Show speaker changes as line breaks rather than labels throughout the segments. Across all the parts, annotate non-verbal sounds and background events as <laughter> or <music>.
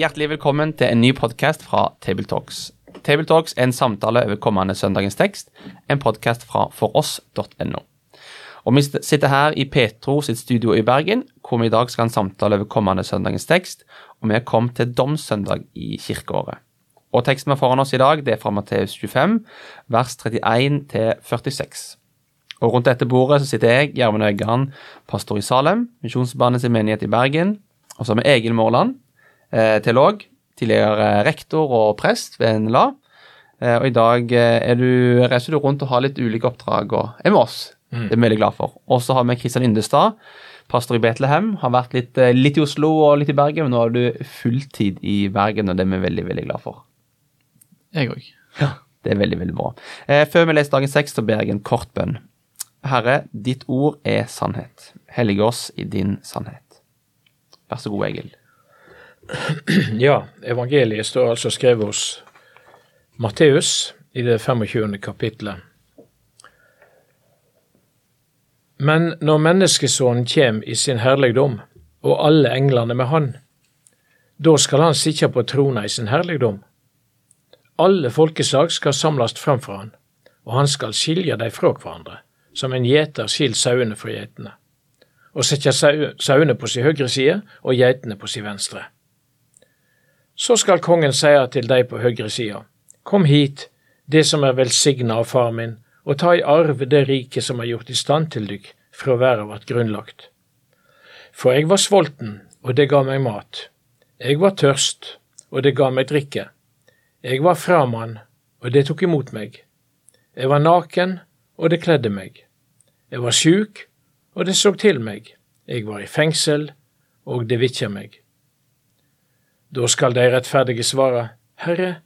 Hjertelig velkommen til en ny podkast fra Tabletalks. Tabletalks er en samtale over kommende søndagens tekst, en podkast fra foross.no. Og Vi sitter her i Petro sitt studio i Bergen, hvor vi i dag skal ha en samtale over kommende søndagens tekst, og vi er kommet til domssøndag i kirkeåret. Og Teksten vi har foran oss i dag, det er fra Matteus 25, vers 31 til 46. Og Rundt dette bordet så sitter jeg, Gjermund Øggan, pastor i Salem, Misjonsbarnets menighet i Bergen. Og så har vi Egil Mårland, teolog, tidligere rektor og prest ved NLA. Eh, og i dag eh, du, reiser du rundt og har litt ulike oppdrag og er med oss. Mm. Det er vi veldig glad for. Og så har vi Kristian Yndestad, pastor i Betlehem. Har vært litt, eh, litt, i Oslo og litt i Bergen, men nå har du fulltid i Bergen, og det er vi veldig, veldig glad for.
Jeg òg.
Ja, det er veldig, veldig bra. Eh, før vi leser dagens tekst, så ber jeg en kort bønn. Herre, ditt ord er sannhet. Hellige oss i din sannhet. Vær så god, Egil. <clears throat>
Ja, evangeliet står altså skrevet hos Matteus i det 25. kapitlet. Men når Menneskesonen kjem i sin herligdom, og alle englene med han, da skal han sitja på trona i sin herligdom. Alle folkeslag skal samlast framfor han, og han skal skilja dei frå hverandre, som en gjeter skil sauene fra geitene, og setja sauene på si høgre side og geitene på si venstre. Så skal kongen seia til dei på høyre sida, Kom hit, det som er velsigna av far min, og ta i arv det riket som er gjort i stand til dykk fra verda vart grunnlagt. For eg var sulten, og det ga meg mat. Eg var tørst, og det ga meg drikke. Jeg var framann, og det tok imot meg. Jeg var naken, og det kledde meg. Jeg var sjuk, og det så til meg. Jeg var i fengsel, og det vitja meg. Da skal de rettferdige svare, Herre,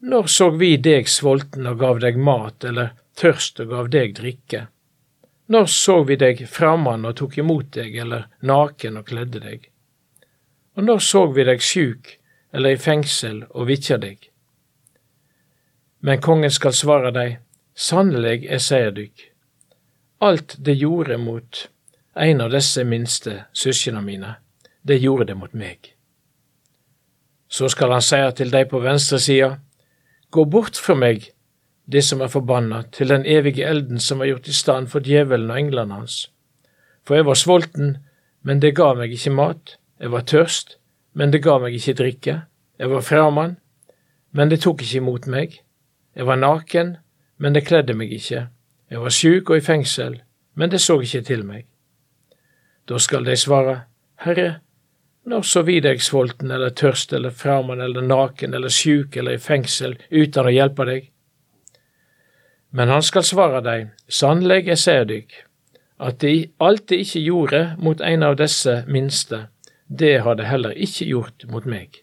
når så vi deg sulten og gav deg mat, eller tørst og gav deg drikke? Når så vi deg framann og tok imot deg, eller naken og kledde deg? Og når så vi deg sjuk eller i fengsel og vitja deg? Men kongen skal svare deg, sannelig, jeg sier dykk, alt det gjorde mot en av disse minste søsknene mine, det gjorde det mot meg. Så skal han seie til deg på venstre sida, Gå bort fra meg, de som er forbanna, til den evige elden som er gjort i stand for djevelen og englene hans. For jeg var sulten, men det ga meg ikke mat, jeg var tørst, men det ga meg ikke drikke, jeg var framann, men det tok ikke imot meg, jeg var naken, men det kledde meg ikke, jeg var sjuk og i fengsel, men det så ikke til meg. Da skal de svare, Herre, når så vi deg sulten eller tørst eller fremmed eller naken eller sjuk eller i fengsel uten å hjelpe deg? Men han skal svare deg, sannelig jeg ser dykk, at de alt de ikke gjorde mot en av disse minste, det har de heller ikke gjort mot meg.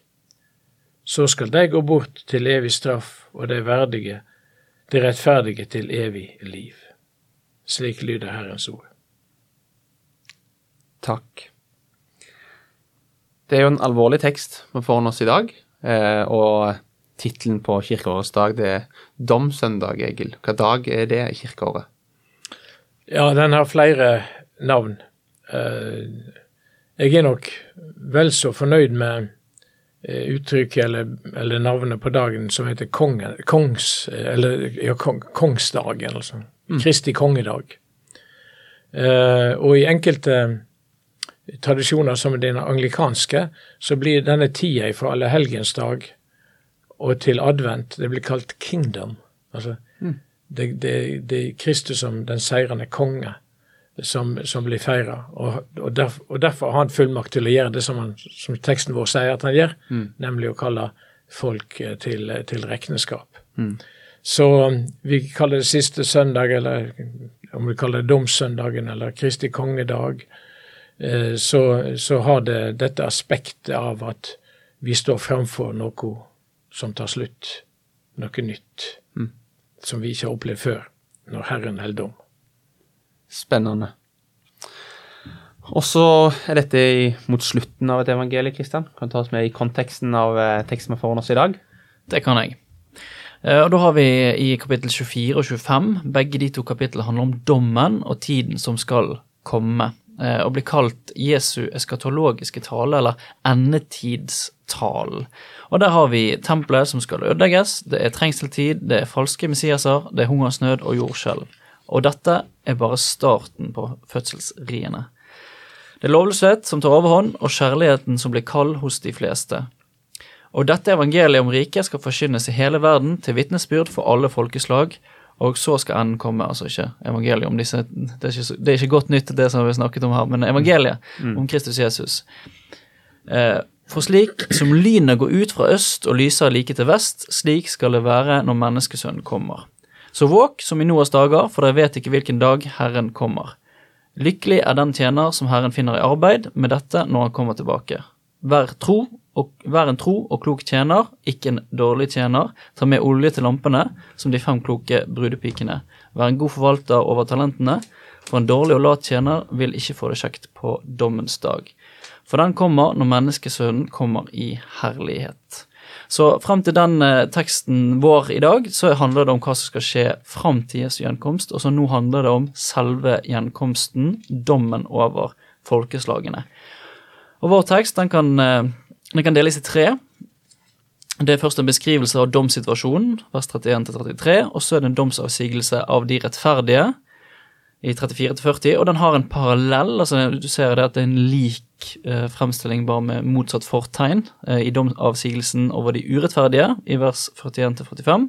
Så skal de gå bort til evig straff, og de verdige, de rettferdige til evig liv. Slik lyder Herrens ord.
Takk. Det er jo en alvorlig tekst vi får oss i dag, eh, og tittelen på kirkeårets dag det er Domsøndag, Egil. Hva dag er det i kirkeåret?
Ja, den har flere navn. Eh, jeg er nok vel så fornøyd med eh, uttrykket eller, eller, navnet på dagen som heter kongen, kongs, eller, ja, kongsdagen, altså. Mm. Kristi kongedag. og i enkelte tradisjoner som den anglikanske, så blir denne tida fra allehelgensdag og til advent det blir kalt kingdom. Altså, mm. det, det, det, er Kristus som den seirende konge som, som blir feira. Og, og, derf, og, derfor har han fullmakt til å gjøre det som, han, som teksten vår sier at han gjør, mm. nemlig å kalle folk eh, til, til regnskap. Mm. Så um, vi kaller det siste søndag, eller om vi kaller det domssøndagen eller Kristi kongedag, så, så har det dette aspektet av at vi står framfor noe som tar slutt, noe nytt,
Mm.
som vi ikke har opplevd før, når Herren holder dom.
Spennende. Og så er dette mot slutten av et evangelie, Kristian. Kan du ta oss med i konteksten av eh, teksten vi får foran oss i dag?
Det kan jeg. Eh, Og Da har vi i kapittel 24 og 25, begge de to kapitlene handler om dommen og tiden som skal komme, eh, og blir kalt Jesu eskatologiske tale, eller endetidstalen. Og der har vi tempelet som skal ødelegges, det er trengseltid, det er falske messiaser, det er hungersnød og jordskjelv. Og dette er bare starten på fødselsriene. Det er lovløshet som tar overhånd, og kjærligheten som blir kald hos de fleste. Og dette evangeliet om riket skal forkynnes i hele verden til vitnesbyrd for alle folkeslag, og så skal enden komme. Altså ikke evangeliet om disse Det er ikke, det er ikke godt nytt, det som vi snakket om her, men evangeliet om Kristus Jesus. Eh, For slik som lynet går ut fra øst og lyser like til vest, slik skal det være når menneskesønnen kommer. Så våk som i Noas dager, for dere vet ikke hvilken dag Herren kommer. Lykkelig er den tjener som Herren finner i arbeid med dette når han kommer tilbake. Vær tro vær en tro og klok tjener, ikke en dårlig tjener. Ta med olje til lampene, som de fem kloke brudepikene. Vær en god forvalter over talentene, for en dårlig og lat tjener vil ikke få det kjekt på dommens dag. For den kommer når menneskesønnen kommer i herlighet. Så frem til den eh, teksten vår i dag, så handler det om hva som skal skje fram til Jesu gjenkomst, og så nå handler det om selve gjenkomsten, dommen over folkeslagene. Og vår tekst den kan, den kan deles i tre. Det er først en beskrivelse av domssituasjonen, vers 31-33, og så er det en domsavsigelse av de rettferdige i 34-40, og den har en parallell, altså du ser det at det er en lik eh, fremstilling bare med motsatt fortegn eh, i domsavsigelsen over de urettferdige i vers 41-45,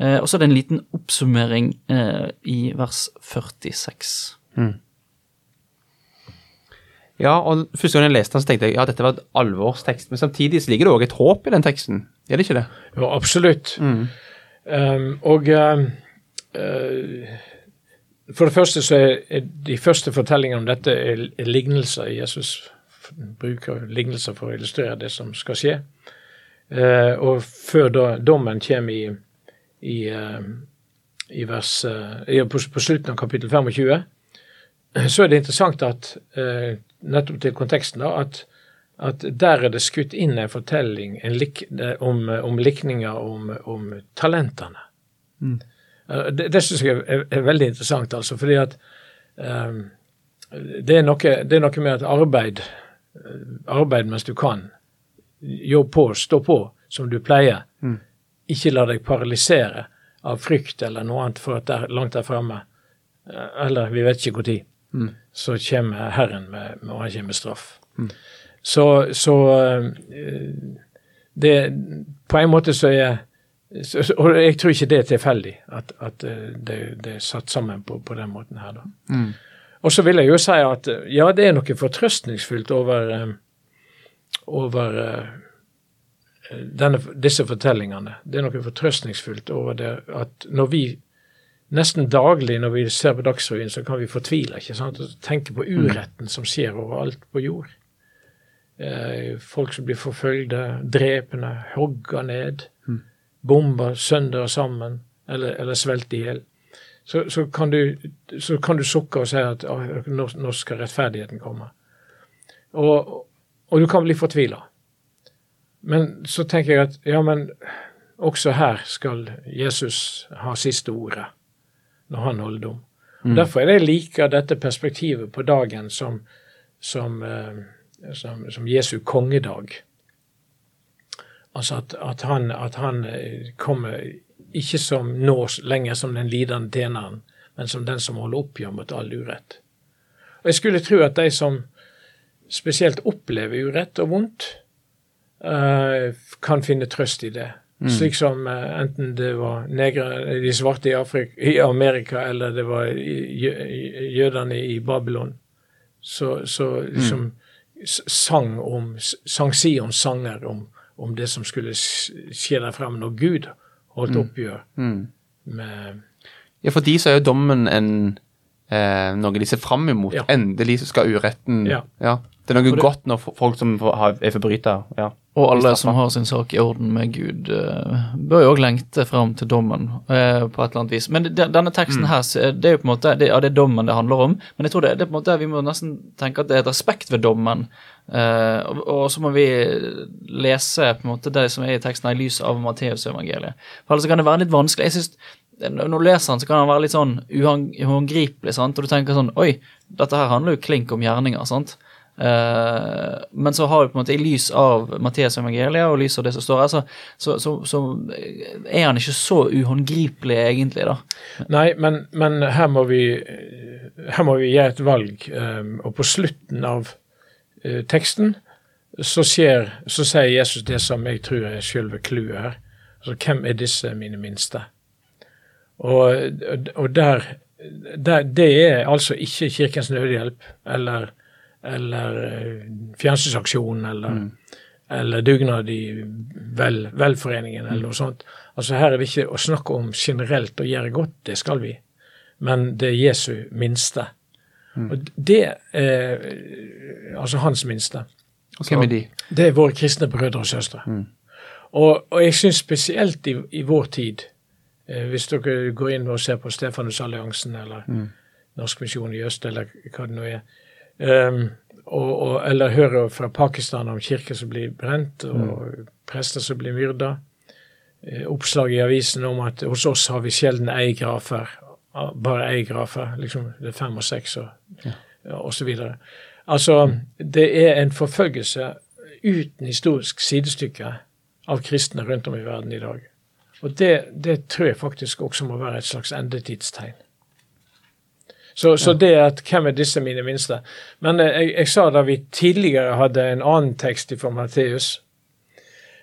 eh, og så er det en liten oppsummering eh, i vers 46.
Ja, og første gang jeg leste den, så tenkte jeg ja, dette var et alvorstekst. Men samtidig så ligger det òg et håp i den teksten. Er det ikke det?
Jo, absolutt. Um, og um, uh, for det første så er, de første fortellingene om dette er, er lignelser. Jesus bruker lignelser for å illustrere det som skal skje. Uh, og før da dommen kommer i, i, uh, i vers, på, på slutten av kapittel 25, så er det interessant at uh, nettopp til konteksten da, at at der er det skutt inn en fortelling en lik, eh, om, om likninger om, om talentene. Mm. Det, det syns jeg er, er veldig interessant, altså, fordi at um, det, er noe, det er noe med at arbeid, eh, arbeid mens du kan, jobb på, stå på som du pleier, ikke la deg paralysere av frykt eller noe annet for at det er langt der framme, eh, eller vi vet ikke når, så kommer Herren med, med, og han kommer med straff. Så, så eh, det På en måte så er Og jeg tror ikke det er tilfeldig at, at eh, det, det er satt sammen på, på den måten her, da. Og så vil jeg jo si at eh, ja, det er noe fortrøstningsfullt over over denne, disse fortellingene. Det er noe fortrøstningsfullt over det at når vi nesten daglig når vi ser på Dagsrevyen, så kan vi fortvile ikke sant? og tenke på uretten som skjer overalt på jord. Eh, folk som blir forfølgde, drepende, hogga ned, bomba sønder sammen, eller, eller svelte i hjel. Så, så, kan du, så kan du sukke og si at nå, nå skal rettferdigheten komme. Og, og du kan bli fortvila. Men så tenker jeg at ja, men også her skal Jesus ha siste ordet når han holder dom. Mm. Derfor er det jeg liker dette perspektivet på dagen som, som, eh, som, som Jesu kongedag. Altså at, at, han, at han eh, kommer ikke som nå lenger som den lidende tjeneren, men som den som holder oppgjør mot all urett. Og Jeg skulle tro at de som spesielt opplever urett og vondt, eh, kan finne trøst i det. Slik som eh, enten det var negre, de svarte i, Afrika, i Amerika, eller det var jødene i Babylon, så, så liksom mm. sang om sang Sions sanger om, om det som skulle skje der fremme når Gud holdt oppgjør med
Ja, for de så er jo dommen en, eh, noe de ser fram imot.
Ja.
Endelig så skal uretten
Ja.
Det er noe
det-
godt når folk som har- er forbrytere. Ja.
Og alle som har sin sak i orden med Gud, eh, bør jo òg lengte fram til dommen eh, på et eller annet vis. Men det, denne teksten her, det er jo på en måte det, ja, det er dommen det handler om. Men jeg tror det, det er på en måte vi må nesten tenke at det er et respekt ved dommen. Eh, og, og så må vi lese på en måte det som er i teksten her, i lys av Matteusevangeliet. For ellers kan det være litt vanskelig. Jeg synes, Når du leser den, så kan den være litt sånn uhånd- uhåndgripelig, sant? og du tenker sånn Oi, dette her handler jo klink om gjerninger, sant? Eh, men så har du på en måte i lys av Matteus evangeliet og lys av det som står her, så, så, så, så er han ikke så uhåndgripelig egentlig, da.
Nei, men, men her, må vi, her må vi gjøre et valg. um, Og på slutten av uh, teksten så, skjer, så sier Jesus det som jeg tror er selve clouet her. Altså, hvem er disse mine minste? Og, og der, der Det er altså ikke Kirkens Nødhjelp eller, eller eh, Fjernsynsaksjonen eller, eller dugnad i vel, velforeningen eller noe sånt. Altså Her er det ikke å snakke om generelt å gjøre godt, det skal vi, men det er Jesu minste. Og det er altså hans minste.
Og hvem er de?
Det er våre kristne brødre og søstre. Og, og jeg syns spesielt i, i vår tid, eh, hvis dere går inn og ser på Stefanusalliansen eller Norsk misjon i øst, eller hva det nå er, um, og, og, eller hører fra Pakistan om kirker som blir brent, og prester som blir myrda, eh, oppslag i avisen om at hos oss har vi sjelden ei grafer, her. bare ei grafer, liksom det er fem og seks og, ja, og så videre. Altså, det er en forfølgelse uten historisk sidestykke av kristne rundt om i verden i dag. Og det, det tror jeg faktisk også må være et slags endetidstegn. Så, så det at hvem er disse mine minste? Men eh, jeg, jeg sa da vi tidligere hadde en annen tekst fra Matteus,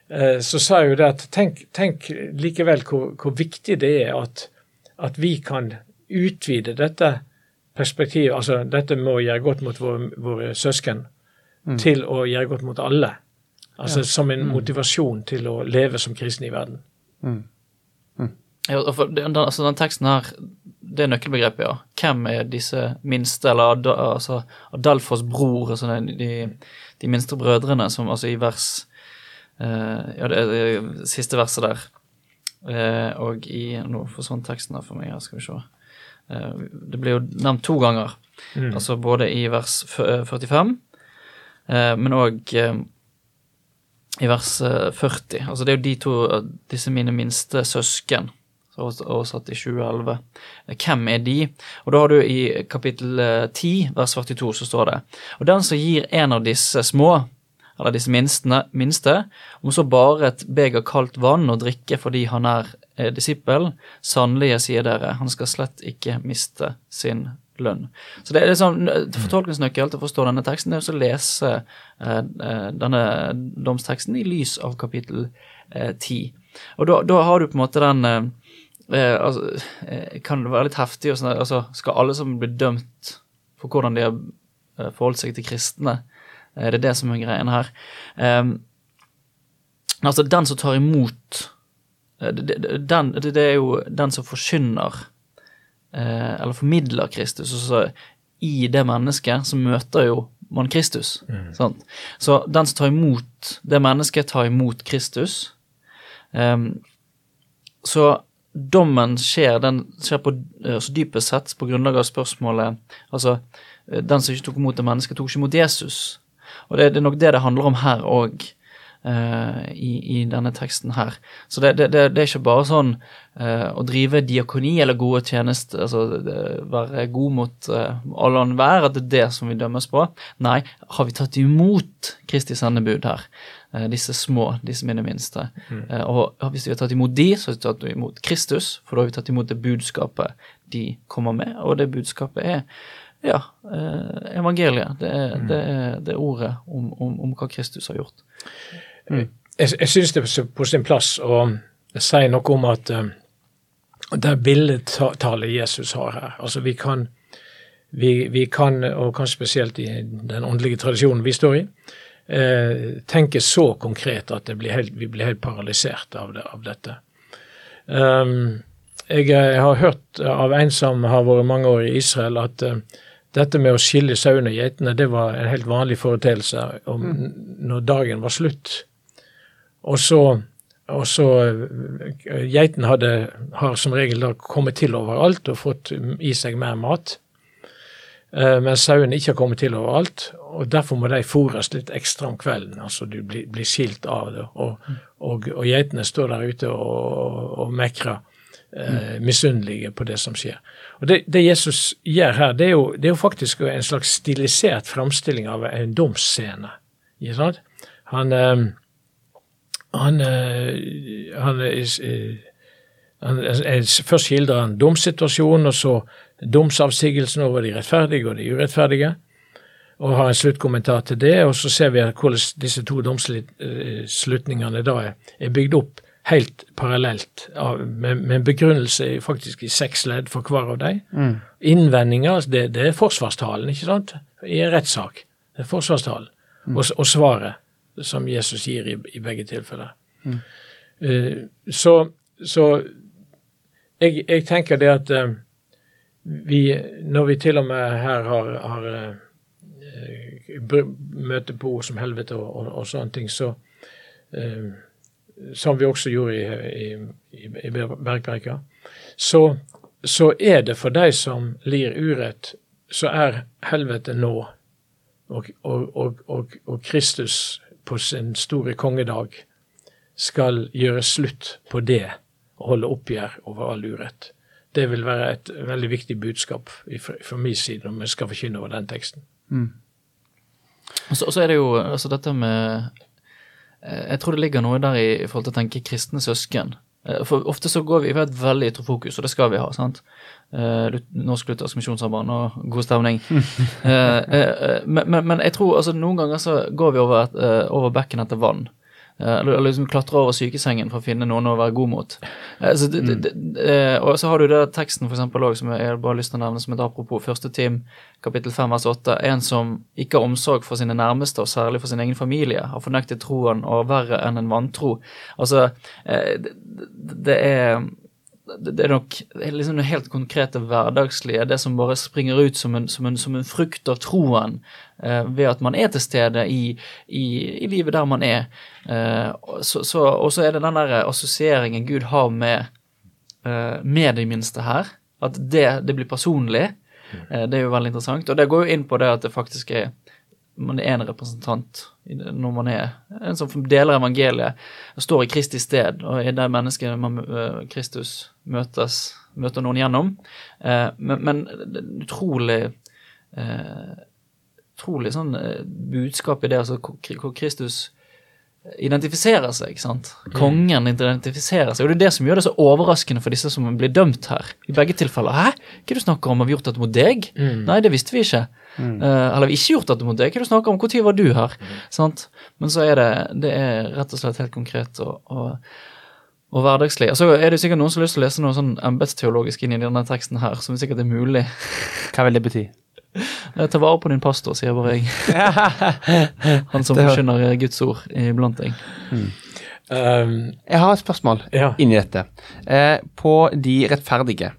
eh, så sa jeg jo det at tenk, tenk likevel hvor, hvor viktig det er at, at vi kan utvide dette perspektivet, altså dette med å gjøre godt mot våre, våre søsken, til å gjøre godt mot alle. Altså som en motivasjon til å leve som kristne i verden.
Ja, og for den, den, altså den teksten her, det er nøkkelbegrepet, ja. Hvem er disse minste, eller altså Adalfos bror, altså de, de, de minste brødrene, som altså i vers eh, Ja, det det siste verset der. Eh, og i Nå forsvant teksten her for meg, her skal vi se. Eh, det blir jo nevnt to ganger. Altså både i vers eh, 45, eh, men òg eh, i vers eh, 40. Altså det er jo de to, eh, disse mine minste søsken, oversatt i 2011. Eh, Hvem er de? Og da har du i kapittel eh, 10, vers 42, så står det Og den som gir en av disse små, eller disse minstene, minste, om så bare et beger kaldt vann å drikke fordi han er eh, disippel, sannelig sier dere, han skal slett ikke miste sin lønn. Så det er liksom, Fortolkningsnøkkel til å forstå denne teksten det er å lese eh, eh, denne domsteksten i lys av kapittel eh, 10. Og da, da har du på en måte den eh, eh, altså, eh, Kan det være litt heftig? Sånn, altså, skal alle som blir dømt for hvordan de har eh, forholdt seg til kristne, eh, det er det som er greien her. Eh, altså, den som tar imot eh, den, det, er jo den som forkynner eh, eller formidler Kristus. Og så i det mennesket så møter jo man Kristus. Sant? Så den som tar imot det mennesket, tar imot Kristus. Ehm, så dommen skjer, den skjer på altså så dypest sett på grunnlag av spørsmålet Altså, eh, den som ikke tok imot det mennesket, tok ikke imot Jesus. Og det, det er nok det det handler om her òg. i, I denne teksten her. Så det, det, det, er ikke bare sånn uh, å drive diakoni eller gode tjenester, altså være god mot uh, alle enhver, at det er det som vi dømmes på. Nei, har vi tatt imot Kristi sendebud her? Eh, disse små, disse mine minste. Eh, og hvis vi har tatt imot de, så har vi tatt imot Kristus, for da har vi tatt imot det budskapet de kommer med, og det budskapet er ja, eh, evangeliet. Det er, det er, det er ordet om, om, om hva Kristus har gjort.
Jeg, jeg syns det er på sin plass å si noe om at uh, det billedtallet Jesus har her altså Vi kan, vi, vi kan, og kanskje spesielt i den åndelige tradisjonen vi står i, uh, tenke så konkret at blir helt, vi blir helt paralysert av, det, av dette. Um, jeg, jeg, har hørt av en som har vært mange år i Israel, at uh, dette med å skille sauene og geitene, det var en helt vanlig foreteelse om, når dagen var slutt. Og så, og så eh, Geitene har som regel da kommet til overalt og fått i seg mer mat. Eh, mens sauene ikke har kommet til overalt, og derfor må de fôres litt ekstra om kvelden. altså Du blir, blir skilt av det. Og, og, og geitene står der ute og, og mekrer, eh, misunnelige på det som skjer. Og det, det Jesus gjør her, det er, jo, det er jo faktisk en slags stilisert framstilling av en domsscene. Ikke sant? Han, eh, han, eh, han, eh, han Først skildrer han domssituasjonen, og så domsavsigelsen over de rettferdige og de urettferdige. Og har en sluttkommentar til det, og så ser vi hvordan disse to domsslutningene da er, bygd opp helt parallelt, av, med, med, en begrunnelse faktisk i seks ledd for hver av dem. Mm. Innvendinger, det, det, er forsvarstalen, ikke sant, i en rettssak. Det er forsvarstalen. Mm. Og, og, svaret som Jesus gir i, i begge tilfeller. Mm. Uh, så, så jeg, jeg, tenker det at uh, vi, når vi til og med her har, har uh, møter på ord som helvete og, og, og, sånne ting, så som vi også gjorde i, i, i Bergpreika, så, så, er det for de som lir urett, så er helvete nå. Og, og Kristus på sin store kongedag skal gjøre slutt på det og holde oppgjør over all urett. Det vil være et veldig viktig budskap fra min side om vi skal forkynne over den teksten. Mm.
Og så, så, er det jo altså dette med Eh, jeg tror det ligger noe der i, i forhold til å tenke kristne søsken. Eh, for ofte så går vi, vi har et veldig ytre fokus, og det skal vi ha. sant? Uh, Norsk Luthersk Misjonssamband og god stemning. <laughs> men, men, men, jeg tror altså noen ganger så går vi over, et, over bekken etter vann. Eh, eller liksom klatre over sykesengen for å finne noen å være god mot. Eh, så det, det, det, eh, og så har du det teksten for eksempel også, som jeg bare har lyst til å nevne som et apropos. Første Tim, kapittel 5 vers 8. En som ikke har omsorg for sine nærmeste, og særlig for sin egen familie, har fornektet troen og verre enn en vantro. Altså, det er det er nok liksom det helt konkrete hverdagslige, det som bare springer ut som en, som en, som en frukt av troen eh, ved at man er til stede i, i, i livet der man er. Eh, så, så, og så er det den der assosieringen Gud har med, eh, med de minste her. At det, det blir personlig. Eh, det er jo veldig interessant. Og det går jo inn på det at det faktisk er man er en representant når man er en som deler evangeliet og står i Kristi sted, og er det mennesket man, uh, Kristus møtes, møter noen gjennom. Uh, men, men utrolig uh, utrolig sånn budskap i det, altså hvor Kristus identifiserer seg. ikke sant? Mm. Kongen identifiserer seg. Og det er det som gjør det så overraskende for disse som blir dømt her. I begge tilfeller. Hæ? Hva er du snakker om? Har vi gjort dette mot deg? Mm. Nei, det visste vi ikke. Mm. Uh, eller vi ikke gjort dette mot deg. Hva er du snakker om? Når var du her? Mm. Sant? Men så er det, det er rett og slett helt konkret og, og, og hverdagslig. Altså er det sikkert noen som har lyst til å lese noe sånn embetsteologisk inn i denne teksten her, som sikkert er mulig.
Hva vil det bety?
Ta vare på din pastor, sier bare jeg. <laughs> Han som forkynner Guds ord iblant deg. Mm.
Um, jeg har et spørsmål ja. inni dette. Eh, på de rettferdige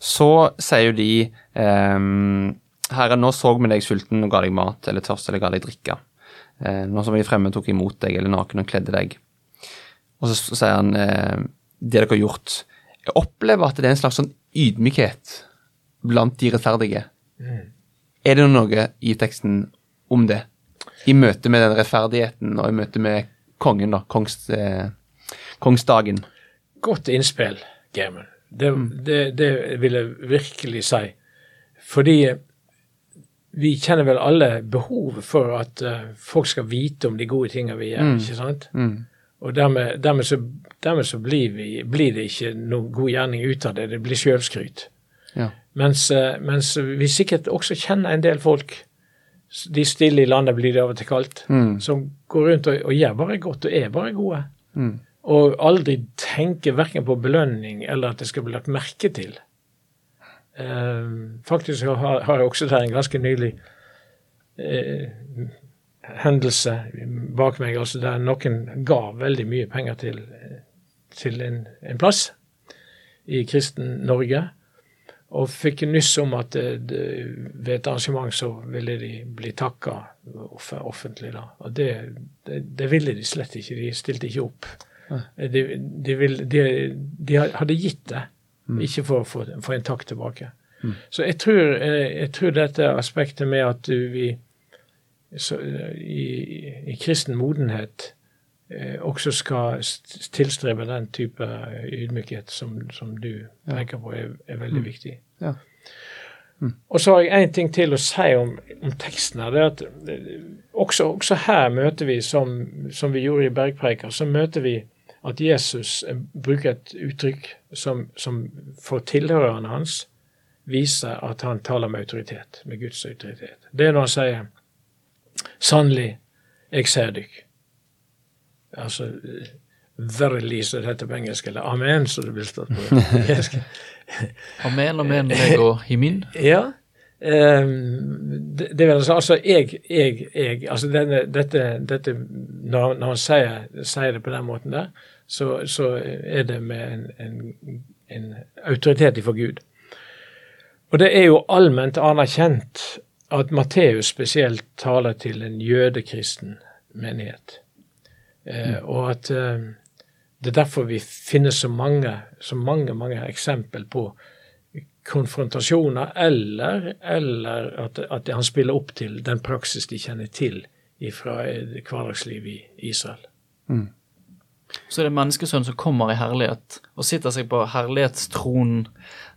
så sier jo de um, Herre, nå så vi deg sulten og ga deg mat, eller tørst eller ga deg drikke. Eh, nå som vi fremme tok imot deg, eller naken og kledde deg. Og så, så sier han eh, det dere har gjort. Jeg opplever at det er en slags sånn ydmykhet blant de rettferdige. Mm. Er det noe i teksten om det? I møte med den rettferdigheten og i møte med kongen, da. Kongs, eh, kongsdagen.
Godt innspill, Germund. Det, mm. det, det, vil jeg virkelig si. Fordi vi kjenner vel alle behovet for at uh, folk skal vite om de gode tingene vi gjør. Mm. ikke sant? Mm. Og dermed, dermed, så, dermed så blir, vi, blir, det ikke noen god gjerning ut av det. Det blir sjølskryt. Ja. Mens, eh, mens, vi sikkert også kjenner en del folk, de stille i landet blir det av og til kalt, mm. som går rundt og, og, gjør bare godt og er bare gode. Mm. Og aldri tenker verken på belønning eller at det skal bli lagt merke til. Uh, faktisk har, har, jeg også der en ganske nylig uh, hendelse bak meg, altså der noen ga veldig mye penger til, til en, en plass i kristen Norge. Og fikk nyss om at det, det, ved et arrangement så ville de bli takka offentlig. da. Og det, det, det, ville de slett ikke. De stilte ikke opp. De, de, ville, de hadde gitt det, mm. ikke for å få en takk tilbake. Mm. Så jeg tror, jeg tror, dette aspektet med at vi så, i, i kristen modenhet eh, også skal tilstrebe den type ydmykhet som, som du tenker på, er, er veldig mm. viktig. Ja. Mm. Og så har jeg én ting til å si om, om teksten. det at eh, også, også, her møter vi, som, som vi gjorde i Bergpreika, så møter vi at Jesus eh, bruker et uttrykk som, som for tilhørerne hans viser at han taler med autoritet, med Guds autoritet. Det er når han sier 'Sannelig, jeg ser dykk'. Altså very least det heter på engelsk, eller amen, som det blir stått på <laughs> engelsk.
amen, amen, lego himin.
Ja. Um, det, det vil altså, altså jeg, jeg, jeg altså denne, dette, dette når, når, han sier, sier, det på den måten der, så, så er det med en, en, en autoritet ifra Gud. Og det er jo allment anerkjent at Matteus spesielt taler til en jødekristen menighet. Eh, mm. og at eh, det er derfor vi finner så mange, så mange, mange eksempel på konfrontasjoner, eller, eller at, at, han spiller opp til den praksis de kjenner til fra hverdagslivet i Israel. Mm.
Så er det menneskesønnen som kommer i herlighet og sitter seg på herlighetstronen.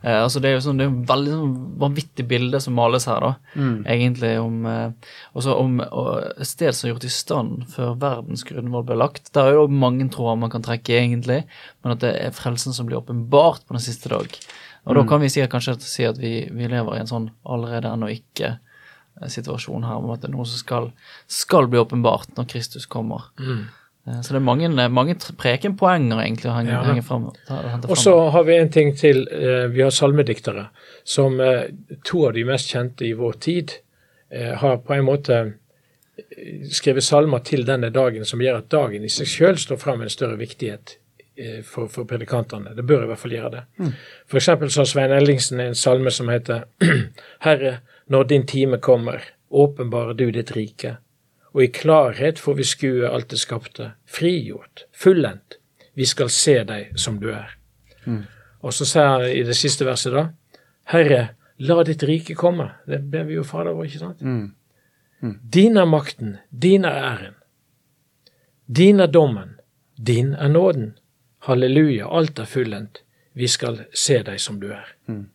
Eh, altså det er jo sånn, det er et veldig sånn vanvittig bilde som males her, da. Mm. Egentlig om, eh, også om et sted som er gjort i stand før verdens grunnvoll ble lagt. Der er jo mange tråder man kan trekke, egentlig, men at det er frelsen som blir åpenbart på den siste dag. Og mm. da kan vi si, kanskje si at vi, vi, lever i en sånn allerede ennå ikke eh, situasjon her, om at det er noe som skal, skal bli åpenbart når Kristus kommer. Mm. Eh, så det er mange, eh, mange prekenpoenger egentlig å henge, ja, henge fram.
Og så har vi en ting til. Eh, vi har salmediktere som to av de mest kjente i vår tid har på en måte skrevet salmer til denne dagen som gjør at dagen i seg selv står fram med en større viktighet for, for, predikantene. Det bør i hvert fall gjøre det. Mm. Eksempel så har Svein Ellingsen en salme som heter <clears throat> Herre, når din time kommer, åpenbarer du ditt rike og i klarhet får vi skue alt det skapte, frigjort, fullendt. Vi skal se deg som du er. Mm. Og så sier han i det siste verset, da, Herre, la ditt rike komme. Det ber vi jo Fader vår, ikke sant? Mm. Mm. Din er makten, din er æren. Din er dommen, din er nåden. Halleluja, alt er fullendt. Vi skal se deg som du er. Mm.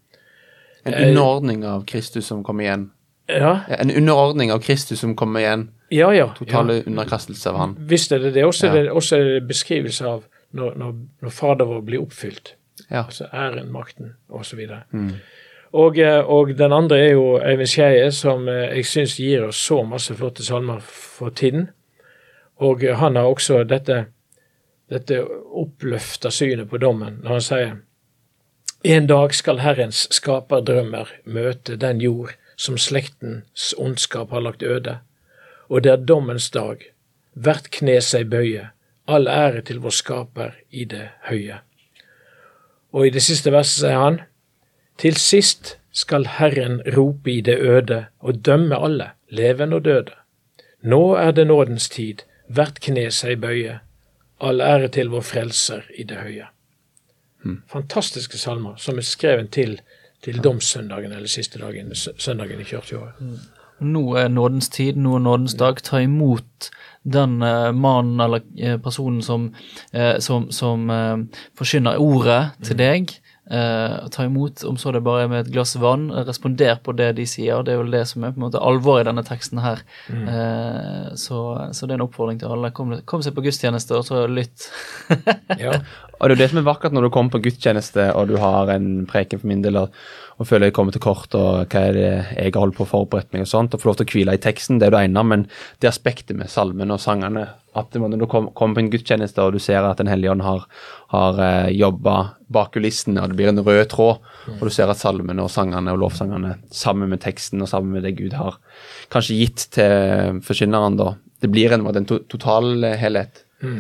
En underordning av Kristus som kommer igjen. Ja. En underordning av Kristus som kommer igjen.
Ja, ja.
Totale underkastelse av han.
Visst er det det. Også, er det, også er det beskrivelse av når, når, når Fader vår blir oppfylt. Ja. Altså æren, makten osv. Mm. Og, eh, og den andre er jo Eivind Skeie, som eh, jeg syns gir oss så masse flotte salmer for tiden. Og eh, han har også dette, dette oppløfta synet på dommen når han sier en dag skal Herrens skaperdrømmer møte den jord som slektens ondskap har lagt øde og det er dommens dag. Hvert kne seg bøye, all ære til vår skaper i det høye. Og i det siste verset sier han, til sist skal Herren rope i det øde og dømme alle, levende og døde. Nå er det nådens tid, hvert kne seg bøye, all ære til vår frelser i det høye. Hmm. Fantastiske salmer som er skrevet til, til domssøndagen eller siste dagen, søndagen i kirkeåret.
Nå er nådens tid, nå er nådens dag. Ta imot den uh, mannen eller uh, personen som, uh, som, som forkynner ordet til mm. Deg. ta imot, om så det bare er med et glass vann. Responder på det de sier. Det er jo det som er på en måte alvoret i denne teksten her. Mm. Så, så, det er en oppfordring til alle. Kom, kom seg på gudstjeneste, og så lytt. <laughs>
ja. Og det er jo det som er vakkert når du kommer på gudstjeneste og du har en preken for min del. og og føler jeg kommer til kort, og hva er det jeg har holdt på å forberede meg, og sånt, og får lov til å hvile i teksten, det er det ene, men det aspektet med salmen og sangene, at når du kommer på en gudstjeneste og du ser at Den hellige ånd har, har eh, jobba bak kulissene, og det blir en rød tråd, og du ser at salmene og sangene og lovsangene sammen med teksten og sammen med det Gud har kanskje gitt til forkynneren, da, det blir en, en to, total helhet. Mm.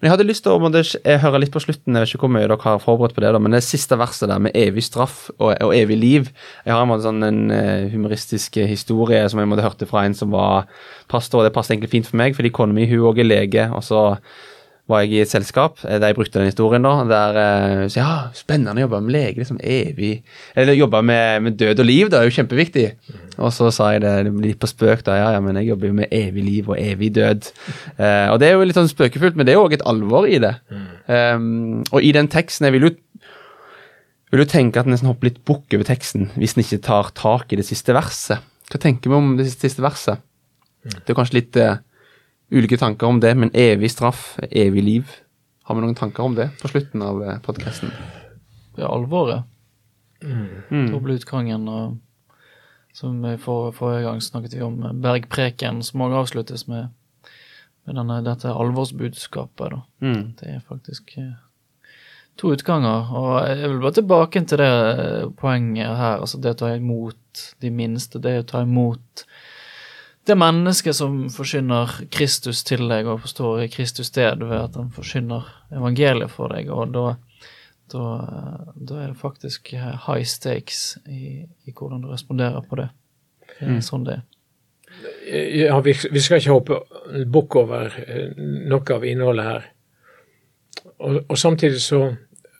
Men jeg hadde lyst til å høre litt på slutten, jeg vet ikke hvor mye dere har forberedt på det, da, men det siste verset der med evig straff og, og evig liv Jeg har en, måte sånn, en uh, humoristisk historie som jeg måtte hørte fra en som var pastor, og det passet egentlig fint for meg, fordi kona mi hun òg er lege, og så var jeg i et selskap der jeg brukte den historien, da, der uh, så, Ja, spennende å jobbe med lege, liksom evig Eller jobbe med, med, død og liv, det er jo kjempeviktig. Og så sa jeg det litt på spøk, da. Ja, ja, men jeg jobber jo med evig liv og evig død. Eh, og det er jo litt sånn spøkefullt, men det er jo òg et alvor i det. Um, og i den teksten Jeg vil jo vil jo tenke at en nesten hopper litt bukk over teksten hvis en ikke tar tak i det siste verset. Hva tenker vi om det siste verset? Det er kanskje litt uh, ulike tanker om det, men evig straff, evig liv. Har vi noen tanker om det på slutten av podkasten?
Det er alvoret. Mm. Doble utgangen og Som i for, forrige gang snakket vi om Bergpreken, som også avsluttes med, med denne, dette alvorsbudskapet.
Mm.
Det er faktisk eh, to utganger. Og jeg vil bare tilbake til det eh, poenget her. altså Det å ta imot de minste, det å ta imot det mennesket som forsyner Kristus til deg og forstår Kristus sted ved at han forsyner evangeliet for deg, og da, da, da er det faktisk high stakes i, i, hvordan du responderer på det. Det
Mm.
sånn det er.
Ja, vi, vi skal ikke hoppe bukk over eh, noe av innholdet her. Og, og samtidig så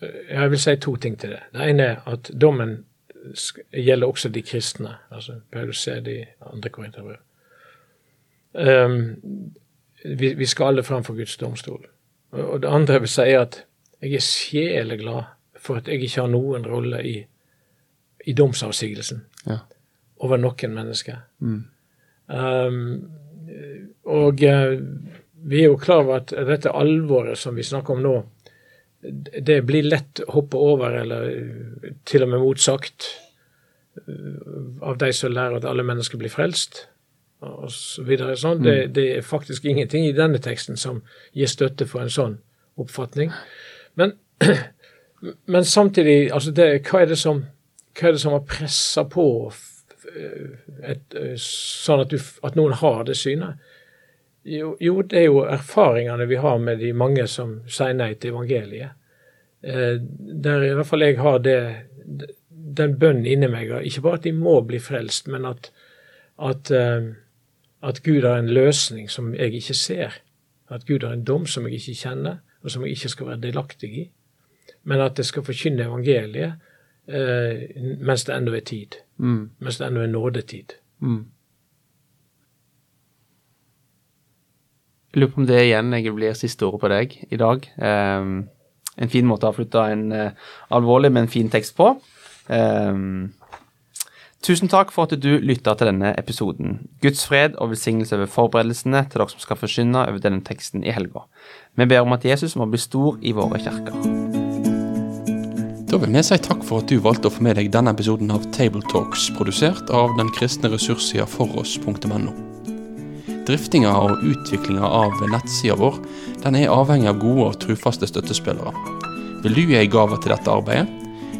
eh, Jeg vil si to ting til det. Det ene er at dommen gjelder også de kristne. altså Paulus sier det i andre korinterbrev. Um, vi, vi skal alle fram for Guds domstol. Og det andre jeg vil si, er at jeg er sjeleglad for at jeg ikke har noen rolle i, i domsavsigelsen
Ja.
over noen mennesker.
Mm.
Um, og uh, vi er jo klar over at dette alvoret som vi snakker om nå, det blir lett å hoppe over, eller eh, til og med motsagt, eh, av de som lærer at alle mennesker blir frelst, og så videre. Sånn. Det, det er faktisk ingenting i denne teksten som gir støtte for en sånn oppfatning. Men, <clears throat> men samtidig, altså det, hva, er som, hva er det som har pressa på et, eh, sånn at, du, at noen har det synet? Jo, jo, det er jo erfaringene vi har med de mange som sier nei til evangeliet. Eh, der i hvert fall jeg har det, den bønnen inni meg, ikke bare at de må bli frelst, men at, at, eh, at Gud har en løsning som jeg ikke ser. At Gud har en dom som jeg ikke kjenner, og som jeg ikke skal være delaktig i. Men at jeg skal forkynne evangeliet eh, mens det ennå er tid.
Mm.
Mens det ennå er nådetid.
Mm. Jeg lurer på om det igjen jeg blir siste ordet på deg i dag. Um, en fin måte å avslutte en uh, alvorlig, men fin tekst på. Ehm, tusen takk for at du lytta til denne episoden. Guds fred og velsignelse over forberedelsene til dere som skal forsyne over denne teksten i helga. Vi ber om at Jesus må bli stor i våre kirker.
Da vil vi si takk for at du valgte å få med deg denne episoden av Tabletalks, produsert av den kristne ressurssida foross.no. Driftinga og utviklinga av nettsida vår den er avhengig av gode og trufaste støttespillere. Vil du gi ei gave til dette arbeidet?